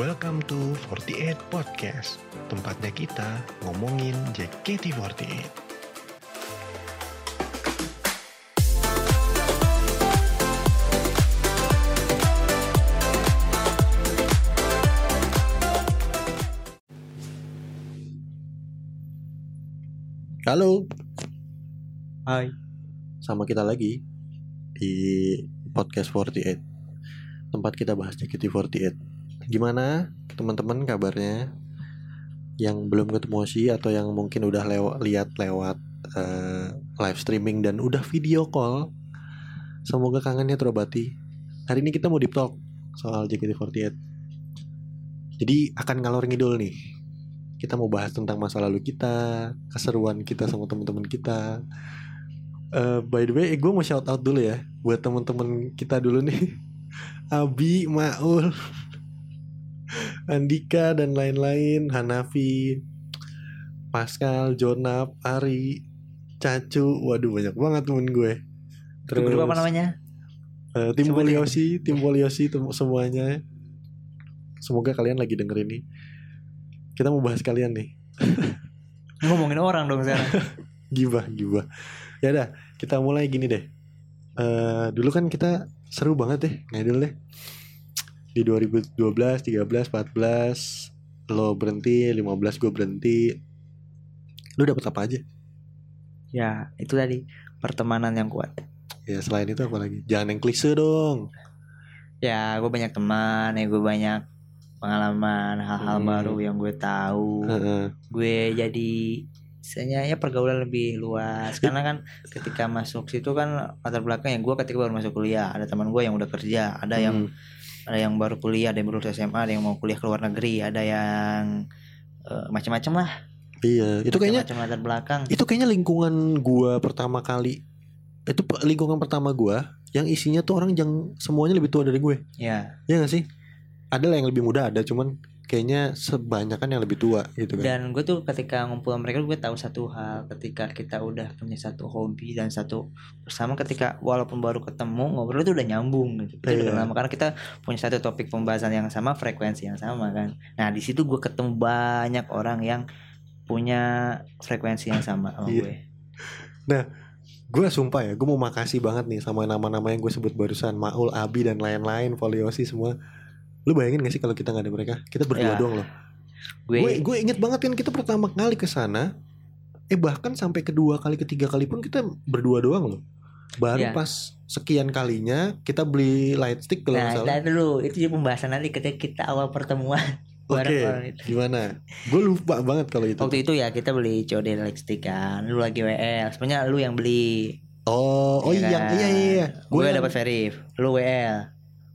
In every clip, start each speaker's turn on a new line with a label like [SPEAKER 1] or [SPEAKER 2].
[SPEAKER 1] Welcome to 48 Podcast, tempatnya kita ngomongin JKT48.
[SPEAKER 2] Halo,
[SPEAKER 3] Hai.
[SPEAKER 2] sama kita lagi di podcast 48 Tempat kita bahas JKT48 Gimana teman-teman kabarnya? Yang belum ketemu sih atau yang mungkin udah lewat lihat lewat eh, live streaming dan udah video call? Semoga kangennya terobati. Hari ini kita mau deep talk soal JKT48 Jadi akan ngalor ngidul nih. Kita mau bahas tentang masa lalu kita, keseruan kita sama teman-teman kita, Eh, by the way, gue mau shout out dulu ya buat temen-temen kita dulu nih, Abi, Maul, Andika dan lain-lain, Hanafi, Pascal, Jonap, Ari, Cacu, waduh banyak banget temen gue.
[SPEAKER 3] Itu grup apa namanya?
[SPEAKER 2] eh, tim. Poliosi, tim Poliosi semuanya. Semoga kalian lagi denger ini. Kita mau bahas kalian nih.
[SPEAKER 3] Ngomongin orang dong sekarang.
[SPEAKER 2] gibah gibah ya udah kita mulai gini deh Eh dulu kan kita seru banget deh ngidol deh di 2012 13 14 lo berhenti 15 gue berhenti lu dapet apa aja
[SPEAKER 3] ya, itu tadi pertemanan yang kuat.
[SPEAKER 2] ya selain itu apa lagi jangan yang klise dong
[SPEAKER 3] Ya, gue banyak teman, ya gue banyak pengalaman, hal-hal
[SPEAKER 2] Hmm.
[SPEAKER 3] baru yang gue tahu. Gue jadi misalnya ya pergaulan lebih luas karena kan ketika masuk situ kan latar belakang ya gue ketika baru masuk kuliah ada teman gue yang udah kerja ada yang
[SPEAKER 2] Hmm.
[SPEAKER 3] Ada yang baru kuliah ada yang baru SMA ada yang mau kuliah ke luar negeri ada yang eh, macam-macam lah.
[SPEAKER 2] Iya itu kayaknya
[SPEAKER 3] macam latar belakang.
[SPEAKER 2] itu kayaknya lingkungan gua pertama kali itu lingkungan pertama gua yang isinya tuh orang yang semuanya lebih tua dari gue.
[SPEAKER 3] Ya
[SPEAKER 2] Iya gak sih? Ada lah yang lebih muda ada, cuman kayaknya sebanyakan yang lebih tua gitu kan.
[SPEAKER 3] dan gue tuh ketika ngumpul sama mereka gue tahu satu hal ketika kita udah punya satu hobi dan satu bersama ketika walaupun baru ketemu ngobrol itu udah nyambung gitu kita udah
[SPEAKER 2] Iya.
[SPEAKER 3] lama karena kita punya satu topik pembahasan yang sama frekuensi yang sama kan nah di situ gue ketemu banyak orang yang punya frekuensi yang sama sama
[SPEAKER 2] Iya.
[SPEAKER 3] gue
[SPEAKER 2] Gue sumpah ya, gue mau makasih banget nih sama nama-nama yang gue sebut barusan, Maul, Abi dan lain-lain, Foliosi semua. Lu bayangin gak sih kalau kita nggak ada mereka? Kita berdua
[SPEAKER 3] Ya.
[SPEAKER 2] doang loh.
[SPEAKER 3] gue
[SPEAKER 2] Gue inget banget kan kita pertama kali ke sana, eh bahkan sampai kedua kali ketiga kali pun kita berdua doang loh. Baru
[SPEAKER 3] Ya.
[SPEAKER 2] pas sekian kalinya kita beli light stick kalau
[SPEAKER 3] nah
[SPEAKER 2] salah.
[SPEAKER 3] itu dulu itu juga pembahasan nanti ketika kita awal pertemuan
[SPEAKER 2] Oke,
[SPEAKER 3] itu
[SPEAKER 2] gimana? Gue lupa banget kalau itu.
[SPEAKER 3] waktu itu ya kita beli COD Lexstick kan lu lagi WL sebenarnya lu yang beli
[SPEAKER 2] Oh, oh
[SPEAKER 3] Iya
[SPEAKER 2] iya,
[SPEAKER 3] kan?
[SPEAKER 2] iya, iya, iya.
[SPEAKER 3] gue dapat verif lu WL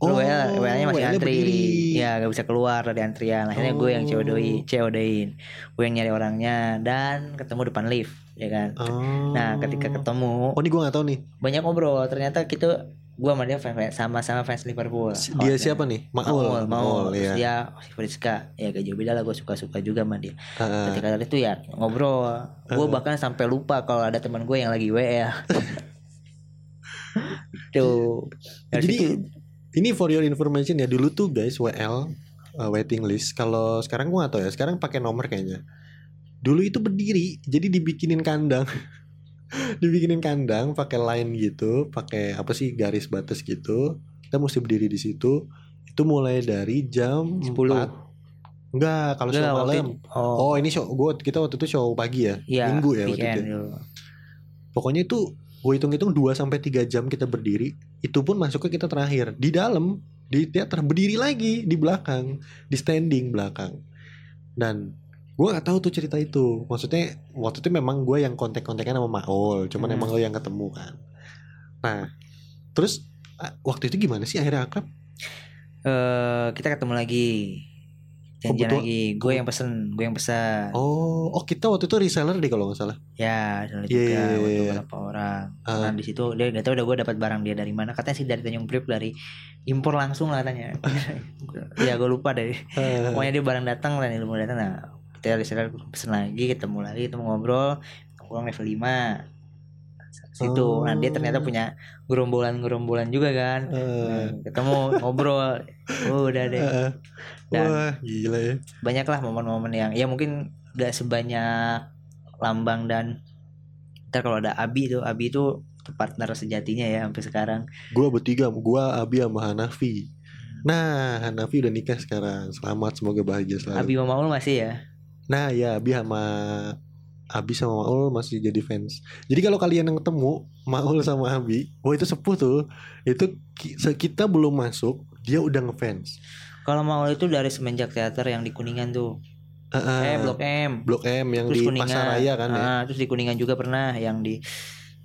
[SPEAKER 2] Oh,
[SPEAKER 3] WL WL nya masih
[SPEAKER 2] WL-nya
[SPEAKER 3] antri.
[SPEAKER 2] berdiri.
[SPEAKER 3] ya gak bisa keluar dari antrian. Akhirnya gue yang
[SPEAKER 2] Oh.
[SPEAKER 3] COD COD-in gue yang nyari orangnya dan ketemu depan lift ya kan?
[SPEAKER 2] Oh.
[SPEAKER 3] nah ketika ketemu
[SPEAKER 2] Oh ini gue gak tahu nih.
[SPEAKER 3] banyak ngobrol. Ternyata kita gue sama dia fans sama-sama fans Liverpool.
[SPEAKER 2] Dia
[SPEAKER 3] Hotnya.
[SPEAKER 2] siapa nih?
[SPEAKER 3] Maul,
[SPEAKER 2] Maul
[SPEAKER 3] Maul,
[SPEAKER 2] Maul,
[SPEAKER 3] Terus
[SPEAKER 2] ya
[SPEAKER 3] dia Friska. Ya gak jauh beda lah gue suka-suka juga sama dia.
[SPEAKER 2] Heeh.
[SPEAKER 3] ketika dari itu ya ngobrol. Gue
[SPEAKER 2] Uh.
[SPEAKER 3] bahkan sampai lupa kalau ada teman gue yang lagi WL tuh. Dari
[SPEAKER 2] Jadi
[SPEAKER 3] situ,
[SPEAKER 2] ini for your information ya Dulu tuh guys WL uh, Waiting list. Kalau sekarang gue gak tahu ya Sekarang pakai nomor kayaknya. Dulu itu berdiri Jadi dibikinin kandang. Dibikinin kandang pakai line gitu pakai apa sih garis batas gitu. Kita mesti berdiri di situ. Itu mulai dari jam
[SPEAKER 3] 10.
[SPEAKER 2] 4 Enggak kalau show malam.
[SPEAKER 3] oh,
[SPEAKER 2] Oh ini show gua kita waktu itu show pagi ya?
[SPEAKER 3] Iya,
[SPEAKER 2] Minggu ya waktu itu
[SPEAKER 3] dulu.
[SPEAKER 2] Pokoknya itu gue hitung-hitung 2 sampai 3 jam kita berdiri, itu pun masuknya kita terakhir di dalam di teater berdiri lagi di belakang, di standing belakang. Dan gue nggak tahu tuh cerita itu. Maksudnya waktu itu memang gue yang kontak-kontakan sama Maul, cuman
[SPEAKER 3] Hmm.
[SPEAKER 2] emang lo yang ketemu kan. Nah, terus waktu itu gimana sih akhirnya akrab?
[SPEAKER 3] Eh, kita ketemu lagi janjian
[SPEAKER 2] betul?
[SPEAKER 3] lagi gue yang pesen gue yang pesan
[SPEAKER 2] Oh, oh kita waktu itu reseller deh kalau nggak salah.
[SPEAKER 3] ya ada
[SPEAKER 2] Iya,
[SPEAKER 3] juga
[SPEAKER 2] iya,
[SPEAKER 3] waktu
[SPEAKER 2] iya.
[SPEAKER 3] beberapa orang
[SPEAKER 2] Ah.
[SPEAKER 3] nah di situ dia gak tahu udah gue dapat barang dia dari mana katanya sih dari Tanjung Priok dari impor langsung lah katanya ya gue lupa deh
[SPEAKER 2] Eh,
[SPEAKER 3] pokoknya dia barang datang dan ilmu datang nah kita reseller pesen lagi ketemu lagi ketemu ngobrol ngobrol level 5 situ. Nah dia ternyata
[SPEAKER 2] Oh.
[SPEAKER 3] punya gerombolan-gerombolan juga kan. Nah, ketemu ngobrol. Oh, udah deh.
[SPEAKER 2] Eh,
[SPEAKER 3] Dan-
[SPEAKER 2] wah gila ya.
[SPEAKER 3] banyak lah momen-momen yang ya mungkin gak sebanyak lambang dan ntar kalau ada Abi tuh Abi itu partner sejatinya ya sampai sekarang.
[SPEAKER 2] Gua bertiga, gua Abi sama Hanafi. Nah, Hanafi udah nikah sekarang. Selamat, semoga bahagia selalu.
[SPEAKER 3] Abi Maul masih ya?
[SPEAKER 2] Nah, ya Abi sama Abi sama Maul masih jadi fans. Jadi kalau kalian yang ketemu Maul sama Abi, wah itu sepuh tuh. Itu kita belum masuk, dia udah ngefans.
[SPEAKER 3] kalau Maul itu dari semenjak teater yang di Kuningan tuh
[SPEAKER 2] Eh, eh,
[SPEAKER 3] eh Blok M
[SPEAKER 2] Blok M yang
[SPEAKER 3] terus
[SPEAKER 2] di
[SPEAKER 3] Kuningan
[SPEAKER 2] Pasaraya kan ya.
[SPEAKER 3] Ah, terus di Kuningan juga pernah yang di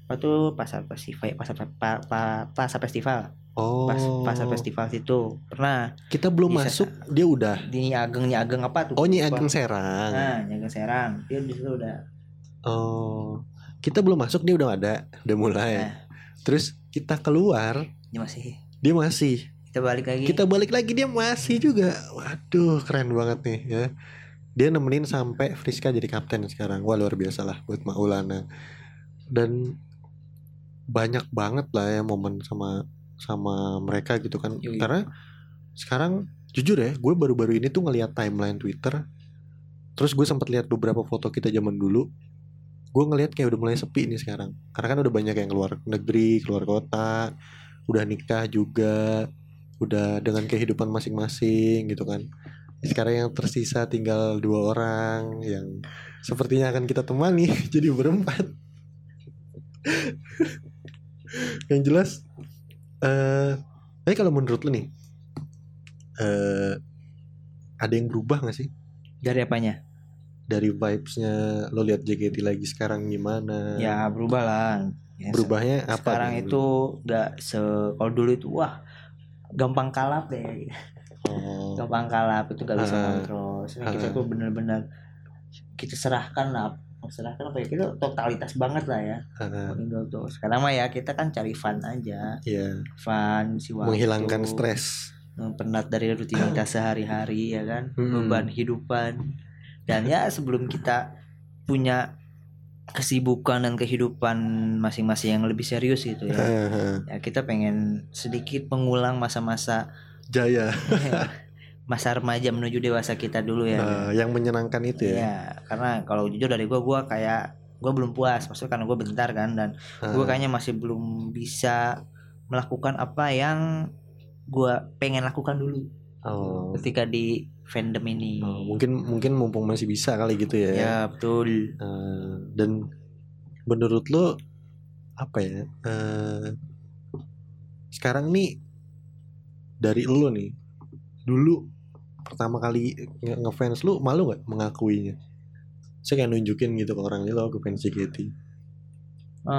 [SPEAKER 3] apa tuh pasar festival pasar pa, pa- pasar festival
[SPEAKER 2] Oh.
[SPEAKER 3] pas pasar festival situ pernah
[SPEAKER 2] Kita belum
[SPEAKER 3] Bisa.
[SPEAKER 2] masuk, dia udah.
[SPEAKER 3] di Nyi Ageng Nyi Ageng apa tuh
[SPEAKER 2] Oh, Nyi
[SPEAKER 3] Lupa.
[SPEAKER 2] Ageng Serang.
[SPEAKER 3] nah Nyi Ageng Serang dia di situ udah
[SPEAKER 2] Oh. Kita belum masuk, dia udah ada, udah mulai.
[SPEAKER 3] Nah.
[SPEAKER 2] Terus kita keluar,
[SPEAKER 3] dia masih
[SPEAKER 2] dia masih.
[SPEAKER 3] kita balik lagi
[SPEAKER 2] Kita balik lagi dia masih juga. Waduh, keren banget nih ya. Dia nemenin sampai Friska jadi kapten sekarang. Wah, luar biasa lah buat Maulana. Dan banyak banget lah ya momen sama sama mereka gitu kan.
[SPEAKER 3] Yoi.
[SPEAKER 2] Karena sekarang jujur ya, gue baru-baru ini tuh ngeliat timeline Twitter. Terus gue sempat lihat beberapa foto kita zaman dulu. Gue ngeliat kayak udah mulai sepi nih sekarang. Karena kan udah banyak yang keluar negeri, keluar kota, udah nikah juga, udah dengan kehidupan masing-masing gitu kan. Sekarang yang tersisa tinggal dua orang yang sepertinya akan kita temani jadi berempat. yang jelas, eh, tapi kalau menurut lu nih, eh, ada yang berubah gak sih
[SPEAKER 3] dari apanya
[SPEAKER 2] dari vibesnya? Lo lihat JKT lagi sekarang gimana?
[SPEAKER 3] ya berubah lah Ya, se-
[SPEAKER 2] berubahnya apa?
[SPEAKER 3] sekarang
[SPEAKER 2] nih?
[SPEAKER 3] itu gak se kalau dulu itu wah gampang kalap deh
[SPEAKER 2] Oh,
[SPEAKER 3] gampang kalap itu gak bisa
[SPEAKER 2] Ah.
[SPEAKER 3] kontrol Sekarang kita
[SPEAKER 2] Ah.
[SPEAKER 3] tuh bener-bener kita serahkan lah serahkan apa ya kita totalitas banget lah ya Indo tuh sekarang mah ya kita kan cari fun aja
[SPEAKER 2] ya
[SPEAKER 3] fun si waktu
[SPEAKER 2] menghilangkan stres.
[SPEAKER 3] penat dari rutinitas sehari-hari ya kan
[SPEAKER 2] Mm-mm.
[SPEAKER 3] beban hidupan dan ya sebelum kita punya kesibukan dan kehidupan masing-masing yang lebih serius gitu ya. Ya kita pengen sedikit mengulang masa-masa
[SPEAKER 2] Jaya,
[SPEAKER 3] masa remaja menuju dewasa kita dulu ya.
[SPEAKER 2] Eh, yang menyenangkan itu ya.
[SPEAKER 3] Iya, karena kalau jujur dari gua gua kayak gua belum puas. Maksudnya karena gua bentar kan dan gua
[SPEAKER 2] Ah,
[SPEAKER 3] kayaknya masih belum bisa melakukan apa yang gua pengen lakukan dulu
[SPEAKER 2] oh,
[SPEAKER 3] ketika di fandom ini
[SPEAKER 2] oh, mungkin mungkin mumpung masih bisa kali gitu ya.
[SPEAKER 3] ya betul
[SPEAKER 2] Eh, dan menurut lo apa ya? eh, sekarang nih dari lo nih dulu pertama kali nge- ngefans lu malu nggak mengakuinya? Saya kayak nunjukin gitu ke orang ini lo aku fans JKT.
[SPEAKER 3] Eh,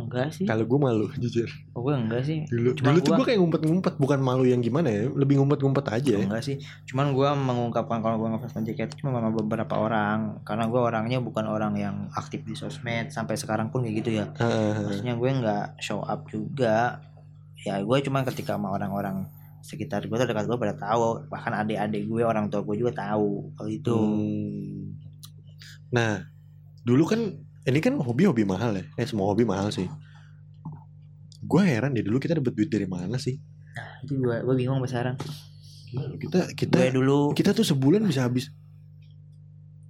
[SPEAKER 3] enggak sih
[SPEAKER 2] Kalau gue malu jujur.
[SPEAKER 3] oh, gue enggak sih
[SPEAKER 2] Dulu
[SPEAKER 3] Cuma
[SPEAKER 2] dulu tuh
[SPEAKER 3] gua-
[SPEAKER 2] gue kayak ngumpet-ngumpet bukan malu yang gimana ya, lebih ngumpet-ngumpet aja. ya.
[SPEAKER 3] enggak sih cuman gua mengungkapkan kalau gua ngefans JKT cuma sama beberapa orang karena gua orangnya bukan orang yang aktif di sosmed sampai sekarang pun kayak gitu ya
[SPEAKER 2] Heeh.
[SPEAKER 3] maksudnya gue nggak show up juga ya gue cuma ketika sama orang-orang sekitar gue tuh dekat gue pada tahu bahkan adik-adik gue orang tua gue juga tahu kalau itu
[SPEAKER 2] Hmm. Nah, dulu kan ini kan hobi-hobi mahal ya. Eh semua hobi mahal sih. Gue heran deh dulu kita dapat duit dari mana sih?
[SPEAKER 3] itu gue gue bingung
[SPEAKER 2] Gila, Kita kita
[SPEAKER 3] gue dulu
[SPEAKER 2] kita tuh sebulan bisa habis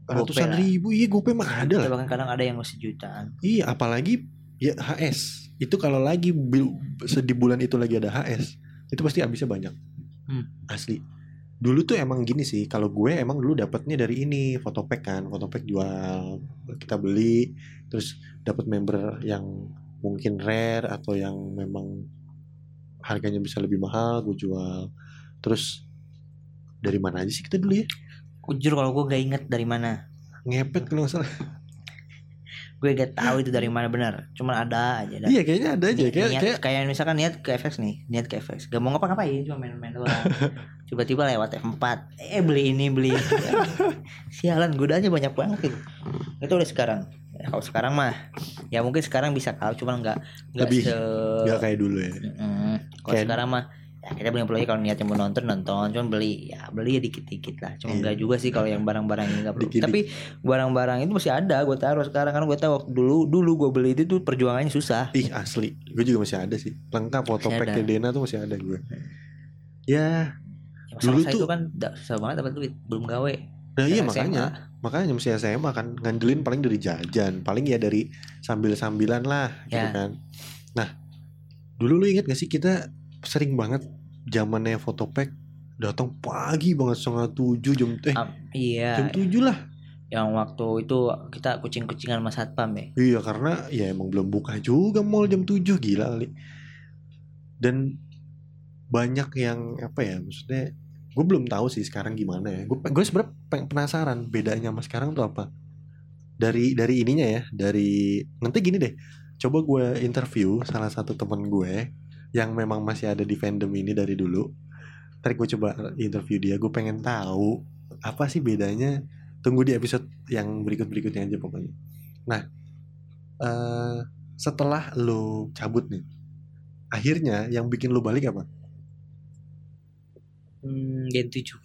[SPEAKER 2] ratusan
[SPEAKER 3] lah.
[SPEAKER 2] ribu. Iya, gope mah ada lah.
[SPEAKER 3] bahkan kadang ada yang sejutaan
[SPEAKER 2] Iya, apalagi ya HS. Itu kalau lagi bil- di bulan itu lagi ada HS, itu pasti habisnya banyak.
[SPEAKER 3] Hmm.
[SPEAKER 2] Asli. Dulu tuh emang gini sih, kalau gue emang dulu dapatnya dari ini, fotopack kan, fotopack jual, kita beli, terus dapat member yang mungkin rare atau yang memang harganya bisa lebih mahal, gue jual. Terus dari mana aja sih kita dulu ya?
[SPEAKER 3] jujur kalau gue gak inget dari mana
[SPEAKER 2] Ngepet kalau nggak salah.
[SPEAKER 3] Gue gak tahu itu dari mana benar cuman ada aja dah.
[SPEAKER 2] Iya, kayaknya ada aja. Kayak,
[SPEAKER 3] niat,
[SPEAKER 2] kayak
[SPEAKER 3] kayak misalkan niat ke FX nih niat ke FX gak mau ngapa-ngapain cuma main-main doang tiba-tiba lewat F4 eh beli ini beli ini sialan godaannya banyak banget gitu itu udah sekarang ya, kalau sekarang mah ya mungkin sekarang bisa kau cuma nggak nggak se
[SPEAKER 2] nggak kayak dulu ya.
[SPEAKER 3] Mm-mm. kalau
[SPEAKER 2] Kayak-
[SPEAKER 3] sekarang mah ya kita beli beli kalau niatnya mau nonton nonton cuman beli ya beli ya dikit dikit lah cuma
[SPEAKER 2] Iya.
[SPEAKER 3] enggak juga sih kalau yang barang-barang ini nggak perlu
[SPEAKER 2] Dikit-dikit.
[SPEAKER 3] tapi barang-barang itu masih ada gue taruh sekarang kan gue tahu waktu dulu dulu gue beli itu tuh perjuangannya susah
[SPEAKER 2] Ih asli, gue juga masih ada sih. Lengkap foto
[SPEAKER 3] Masih
[SPEAKER 2] pack. Dena tuh masih ada gue. Ya,
[SPEAKER 3] Ya,
[SPEAKER 2] Dulu tuh-
[SPEAKER 3] itu kan susah banget dapat duit belum gawe
[SPEAKER 2] nah iya
[SPEAKER 3] SMA.
[SPEAKER 2] makanya, makanya mesti SMA kan ngandelin paling dari jajan, paling ya dari sambil-sambilan lah, gitu
[SPEAKER 3] Ya.
[SPEAKER 2] kan. Nah, dulu lu inget gak sih kita sering banget zamannya foto pack datang pagi banget setengah tujuh jam eh
[SPEAKER 3] Am- iya
[SPEAKER 2] jam tujuh lah.
[SPEAKER 3] yang waktu itu kita kucing-kucingan mas satpam ya
[SPEAKER 2] Iya karena ya emang belum buka juga mall jam 7 gila kali. Dan banyak yang apa ya maksudnya gue belum tahu sih sekarang gimana ya. Gue gue sebenarnya penasaran bedanya sama sekarang tuh apa. Dari dari ininya ya, dari nanti gini deh. Coba gue interview salah satu teman gue yang memang masih ada di fandom ini dari dulu. Ntar gue coba interview dia, gue pengen tahu apa sih bedanya. Tunggu di episode yang berikut-berikutnya aja pokoknya. Nah, eh setelah lo cabut nih, akhirnya yang bikin lo balik apa?
[SPEAKER 3] hmm, Gen 7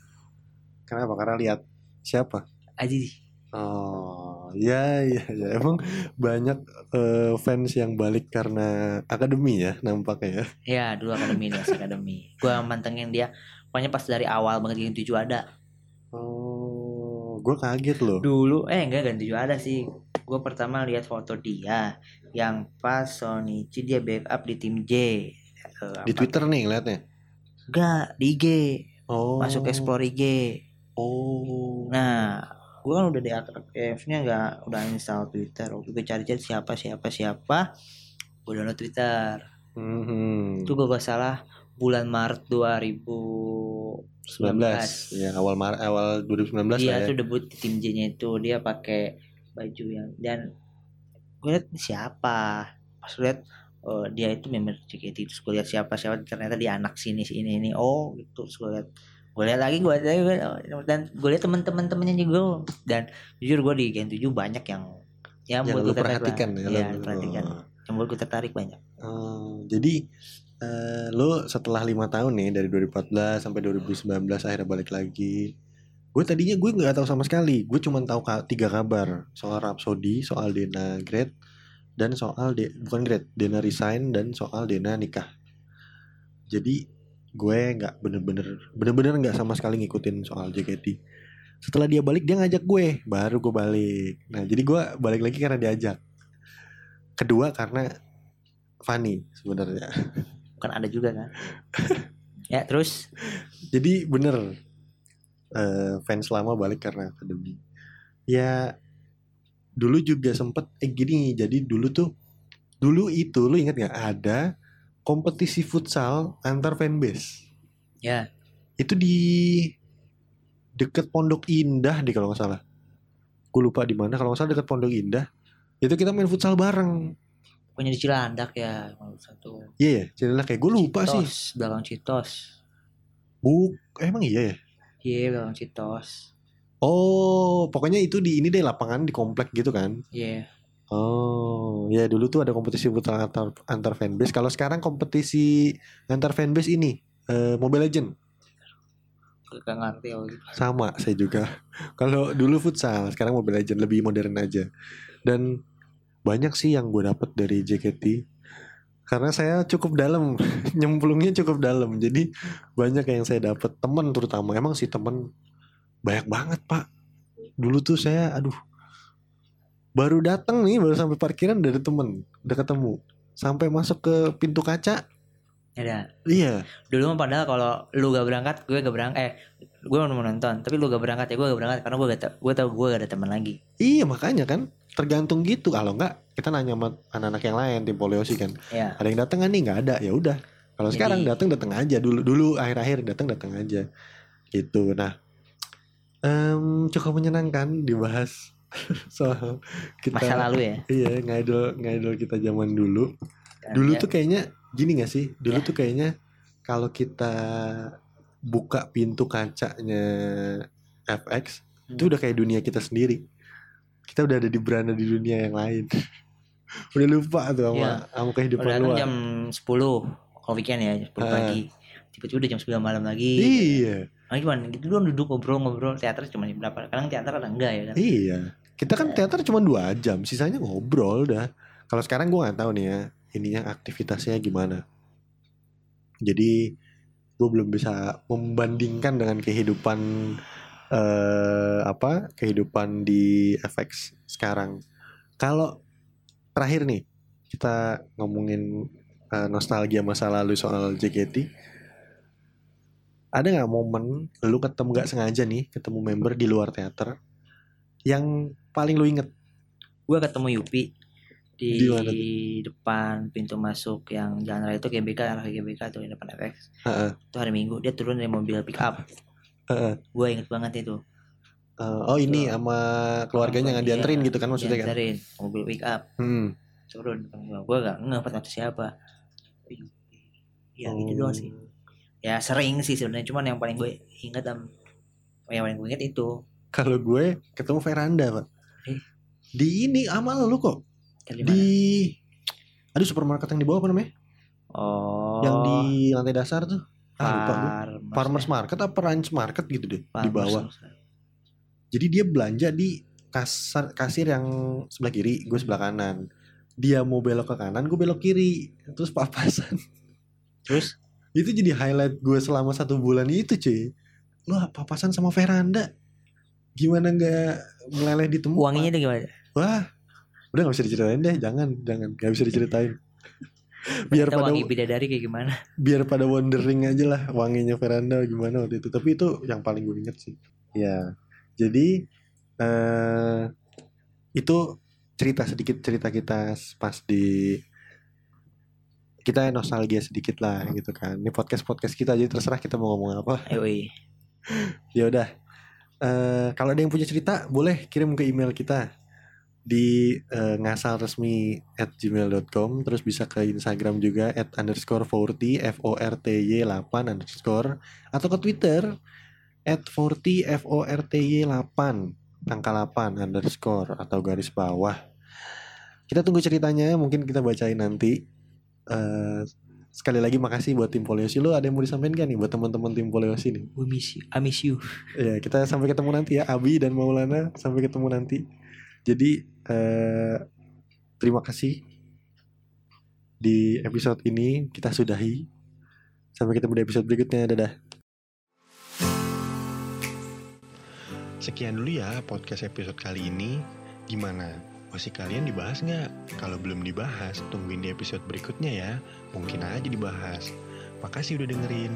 [SPEAKER 2] Kenapa? Karena lihat siapa?
[SPEAKER 3] aja sih
[SPEAKER 2] Oh, ya ya ya. Emang banyak eh, fans yang balik karena akademi ya nampaknya ya.
[SPEAKER 3] ya dulu akademi nih akademi gue mantengin dia pokoknya pas dari awal banget Gen 7 ada
[SPEAKER 2] Oh, gue kaget loh.
[SPEAKER 3] dulu eh enggak Gen 7 ada sih gue pertama lihat foto dia yang pas Sonichi dia backup di tim J Eh,
[SPEAKER 2] Di
[SPEAKER 3] apa-
[SPEAKER 2] Twitter nih ngeliatnya.
[SPEAKER 3] enggak di IG
[SPEAKER 2] Oh.
[SPEAKER 3] masuk explore IG
[SPEAKER 2] Oh.
[SPEAKER 3] Nah, gue kan udah di aktifnya nggak udah install Twitter. Waktu gue cari-cari siapa siapa siapa, gue download Twitter.
[SPEAKER 2] Mhm.
[SPEAKER 3] Itu gue gak salah bulan Maret 2019.
[SPEAKER 2] 19 ya awal Mar awal 2019
[SPEAKER 3] Dia
[SPEAKER 2] lah ya.
[SPEAKER 3] tuh debut di tim J-nya itu dia pakai baju yang dan gue liat siapa pas lihat oh, dia itu member JKT terus gue lihat siapa siapa ternyata dia anak sini sini ini oh gitu terus gue lihat gue lihat lagi gue dan gue lihat teman-teman temennya juga dan jujur gue di Gen 7 banyak yang ya
[SPEAKER 2] Yang lu
[SPEAKER 3] gue tertarik
[SPEAKER 2] perhatikan
[SPEAKER 3] lah.
[SPEAKER 2] ya.
[SPEAKER 3] Iya,
[SPEAKER 2] lu-
[SPEAKER 3] perhatikan
[SPEAKER 2] Oh.
[SPEAKER 3] yang buat gue tertarik banyak
[SPEAKER 2] Oh, jadi eh, lo setelah lima tahun nih dari 2014 sampai 2019 akhirnya balik lagi. Gue tadinya gue nggak tahu sama sekali. Gue cuma tahu ka- tiga kabar soal Rhapsody, soal Dena Great, dan soal De- bukan Great, Dena resign dan soal Dena nikah. Jadi gue nggak bener-bener bener-bener nggak sama sekali ngikutin soal JKT. Setelah dia balik dia ngajak gue, baru gue balik. Nah jadi gue balik lagi karena diajak. Kedua karena Fanny sebenarnya.
[SPEAKER 3] kan ada juga kan ya terus
[SPEAKER 2] Jadi bener eh, fans lama balik karena akademi. Ya dulu juga sempet eh gini jadi dulu tuh dulu itu lu ingat nggak ada kompetisi futsal antar fanbase.
[SPEAKER 3] ya
[SPEAKER 2] Itu di deket Pondok Indah deh kalau nggak salah. Gue lupa di mana kalau nggak salah deket Pondok Indah. Itu kita main futsal bareng.
[SPEAKER 3] punya di Cilandak ya kalau satu
[SPEAKER 2] Iya ya, Cilandak kayak gue lupa sih.
[SPEAKER 3] Citos, belakang Citos
[SPEAKER 2] Buk, emang iya ya.
[SPEAKER 3] iya belakang Citos
[SPEAKER 2] Oh, pokoknya itu di ini deh lapangan di komplek gitu kan.
[SPEAKER 3] iya
[SPEAKER 2] Oh, ya dulu tuh ada kompetisi futsal antar antar fanbase. Kalau sekarang kompetisi antar fanbase ini eh, Mobile Legend
[SPEAKER 3] gak ngerti
[SPEAKER 2] sama saya juga. Kalau dulu futsal, sekarang Mobile Legend lebih modern aja. Dan banyak sih yang gue dapet dari JKT karena saya cukup dalam nyemplungnya cukup dalam jadi banyak yang saya dapat teman terutama emang sih teman banyak banget pak dulu tuh saya aduh baru datang nih baru sampai parkiran dari temen udah ketemu. Sampai masuk ke pintu kaca.
[SPEAKER 3] Ada
[SPEAKER 2] iya.
[SPEAKER 3] Dulu mah padahal kalau lu gak berangkat gue gak berangkat eh gue mau nonton tapi lu gak berangkat ya gue gak berangkat karena gue gak tau gue tau gue gak ada teman lagi.
[SPEAKER 2] Iya makanya kan tergantung gitu. Kalau enggak kita nanya sama anak-anak yang lain tim poliosi kan.
[SPEAKER 3] Ya
[SPEAKER 2] ada yang datang kan nih nggak ada ya udah. Kalau sekarang datang datang aja. Dulu dulu akhir-akhir datang datang aja. Gitu. Nah em, cukup menyenangkan dibahas soal kita
[SPEAKER 3] masa lalu ya?
[SPEAKER 2] Iya ngaidol ngaidol kita zaman dulu.
[SPEAKER 3] Dan
[SPEAKER 2] dulu
[SPEAKER 3] ya,
[SPEAKER 2] tuh kayaknya gini gak sih? Dulu
[SPEAKER 3] Ya.
[SPEAKER 2] tuh kayaknya kalau kita buka pintu kacanya FX itu
[SPEAKER 3] Hmm.
[SPEAKER 2] udah kayak dunia kita sendiri. Kita udah ada di beranda di dunia yang lain. Udah lupa tuh sama
[SPEAKER 3] Iya.
[SPEAKER 2] sama kehidupan
[SPEAKER 3] udah
[SPEAKER 2] luar.
[SPEAKER 3] jam 10 kalau weekend ya 10
[SPEAKER 2] Ah.
[SPEAKER 3] pagi. Tiba-tiba udah jam 9 malam lagi.
[SPEAKER 2] Iya,
[SPEAKER 3] nah, gimana? Gitu doang duduk ngobrol-ngobrol. Teater cuma jam berapa? Kadang teater ada enggak ya kan?
[SPEAKER 2] Iya. Kita kan teater cuma dua jam, sisanya ngobrol dah. Kalau sekarang gue nggak tahu nih ya, ininya aktivitasnya gimana. Jadi gue belum bisa membandingkan dengan kehidupan eh apa kehidupan di FX sekarang. Kalau terakhir nih kita ngomongin eh, nostalgia masa lalu soal JKT, ada nggak momen lu ketemu nggak sengaja nih ketemu member di luar teater yang paling lu inget?
[SPEAKER 3] gue ketemu Yupi di,
[SPEAKER 2] Di
[SPEAKER 3] depan pintu masuk yang jalan raya itu GBK arah GBK tuh di depan FX
[SPEAKER 2] Heeh.
[SPEAKER 3] itu hari Minggu dia turun dari mobil pick up
[SPEAKER 2] Heeh.
[SPEAKER 3] gue inget banget itu
[SPEAKER 2] Eh, oh ini
[SPEAKER 3] Tuh.
[SPEAKER 2] sama keluarganya nggak dianterin gitu kan maksudnya kan?
[SPEAKER 3] dianterin mobil pick up
[SPEAKER 2] Hmm.
[SPEAKER 3] turun gue gak ngeh itu siapa ya gitu doang sih ya sering sih sebenarnya cuman yang paling gue inget am yang paling gue inget itu
[SPEAKER 2] Kalau gue ketemu veranda pak.
[SPEAKER 3] Eh.
[SPEAKER 2] Di ini amal lu kok di aduh supermarket yang di bawah apa namanya?
[SPEAKER 3] oh
[SPEAKER 2] Yang di lantai dasar tuh. Ah, lupa gue.
[SPEAKER 3] Farmers, ya.
[SPEAKER 2] Market apa Ranch Market gitu deh di
[SPEAKER 3] Farmers,
[SPEAKER 2] bawah. Jadi dia belanja di kasar kasir yang sebelah kiri, gue sebelah kanan. Dia mau belok ke kanan, gue belok kiri. Terus papasan.
[SPEAKER 3] terus
[SPEAKER 2] itu jadi highlight gue selama satu bulan itu cuy. Lu papasan sama veranda. Gimana nggak meleleh di tempat?
[SPEAKER 3] wanginya itu gimana
[SPEAKER 2] Wah, udah gak bisa diceritain deh, jangan, jangan, gak bisa diceritain. biar
[SPEAKER 3] Kita
[SPEAKER 2] pada
[SPEAKER 3] wangi bidadari kayak gimana
[SPEAKER 2] biar pada wondering aja lah wanginya veranda gimana waktu itu. Tapi itu yang paling gue inget sih. Ya, jadi eh itu cerita sedikit cerita kita pas di kita nostalgia sedikit lah gitu kan. Ini podcast podcast kita jadi terserah kita mau ngomong apa. Ya udah. Eh, kalau ada yang punya cerita boleh kirim ke email kita di eh, ngasalresmi at gmail.com terus bisa ke Instagram juga at underscore 40 f o r t y 8 underscore atau ke Twitter at 40 f o r t y 8 angka 8 underscore atau garis bawah. Kita tunggu ceritanya mungkin kita bacain nanti. Eh, sekali lagi makasih buat tim Poliosi lo ada yang mau disampaikan gak nih buat teman-teman tim Poliosi nih
[SPEAKER 3] We miss you. I miss you.
[SPEAKER 2] Ya, kita sampai ketemu nanti ya, Abi dan Maulana sampai ketemu nanti. Jadi eh, terima kasih di episode ini kita sudahi. Sampai ketemu di episode berikutnya. Dadah.
[SPEAKER 1] Sekian dulu ya podcast episode kali ini. Gimana? Masih kalian dibahas nggak? Kalau belum dibahas, tungguin di episode berikutnya ya. Mungkin aja dibahas. Makasih udah dengerin.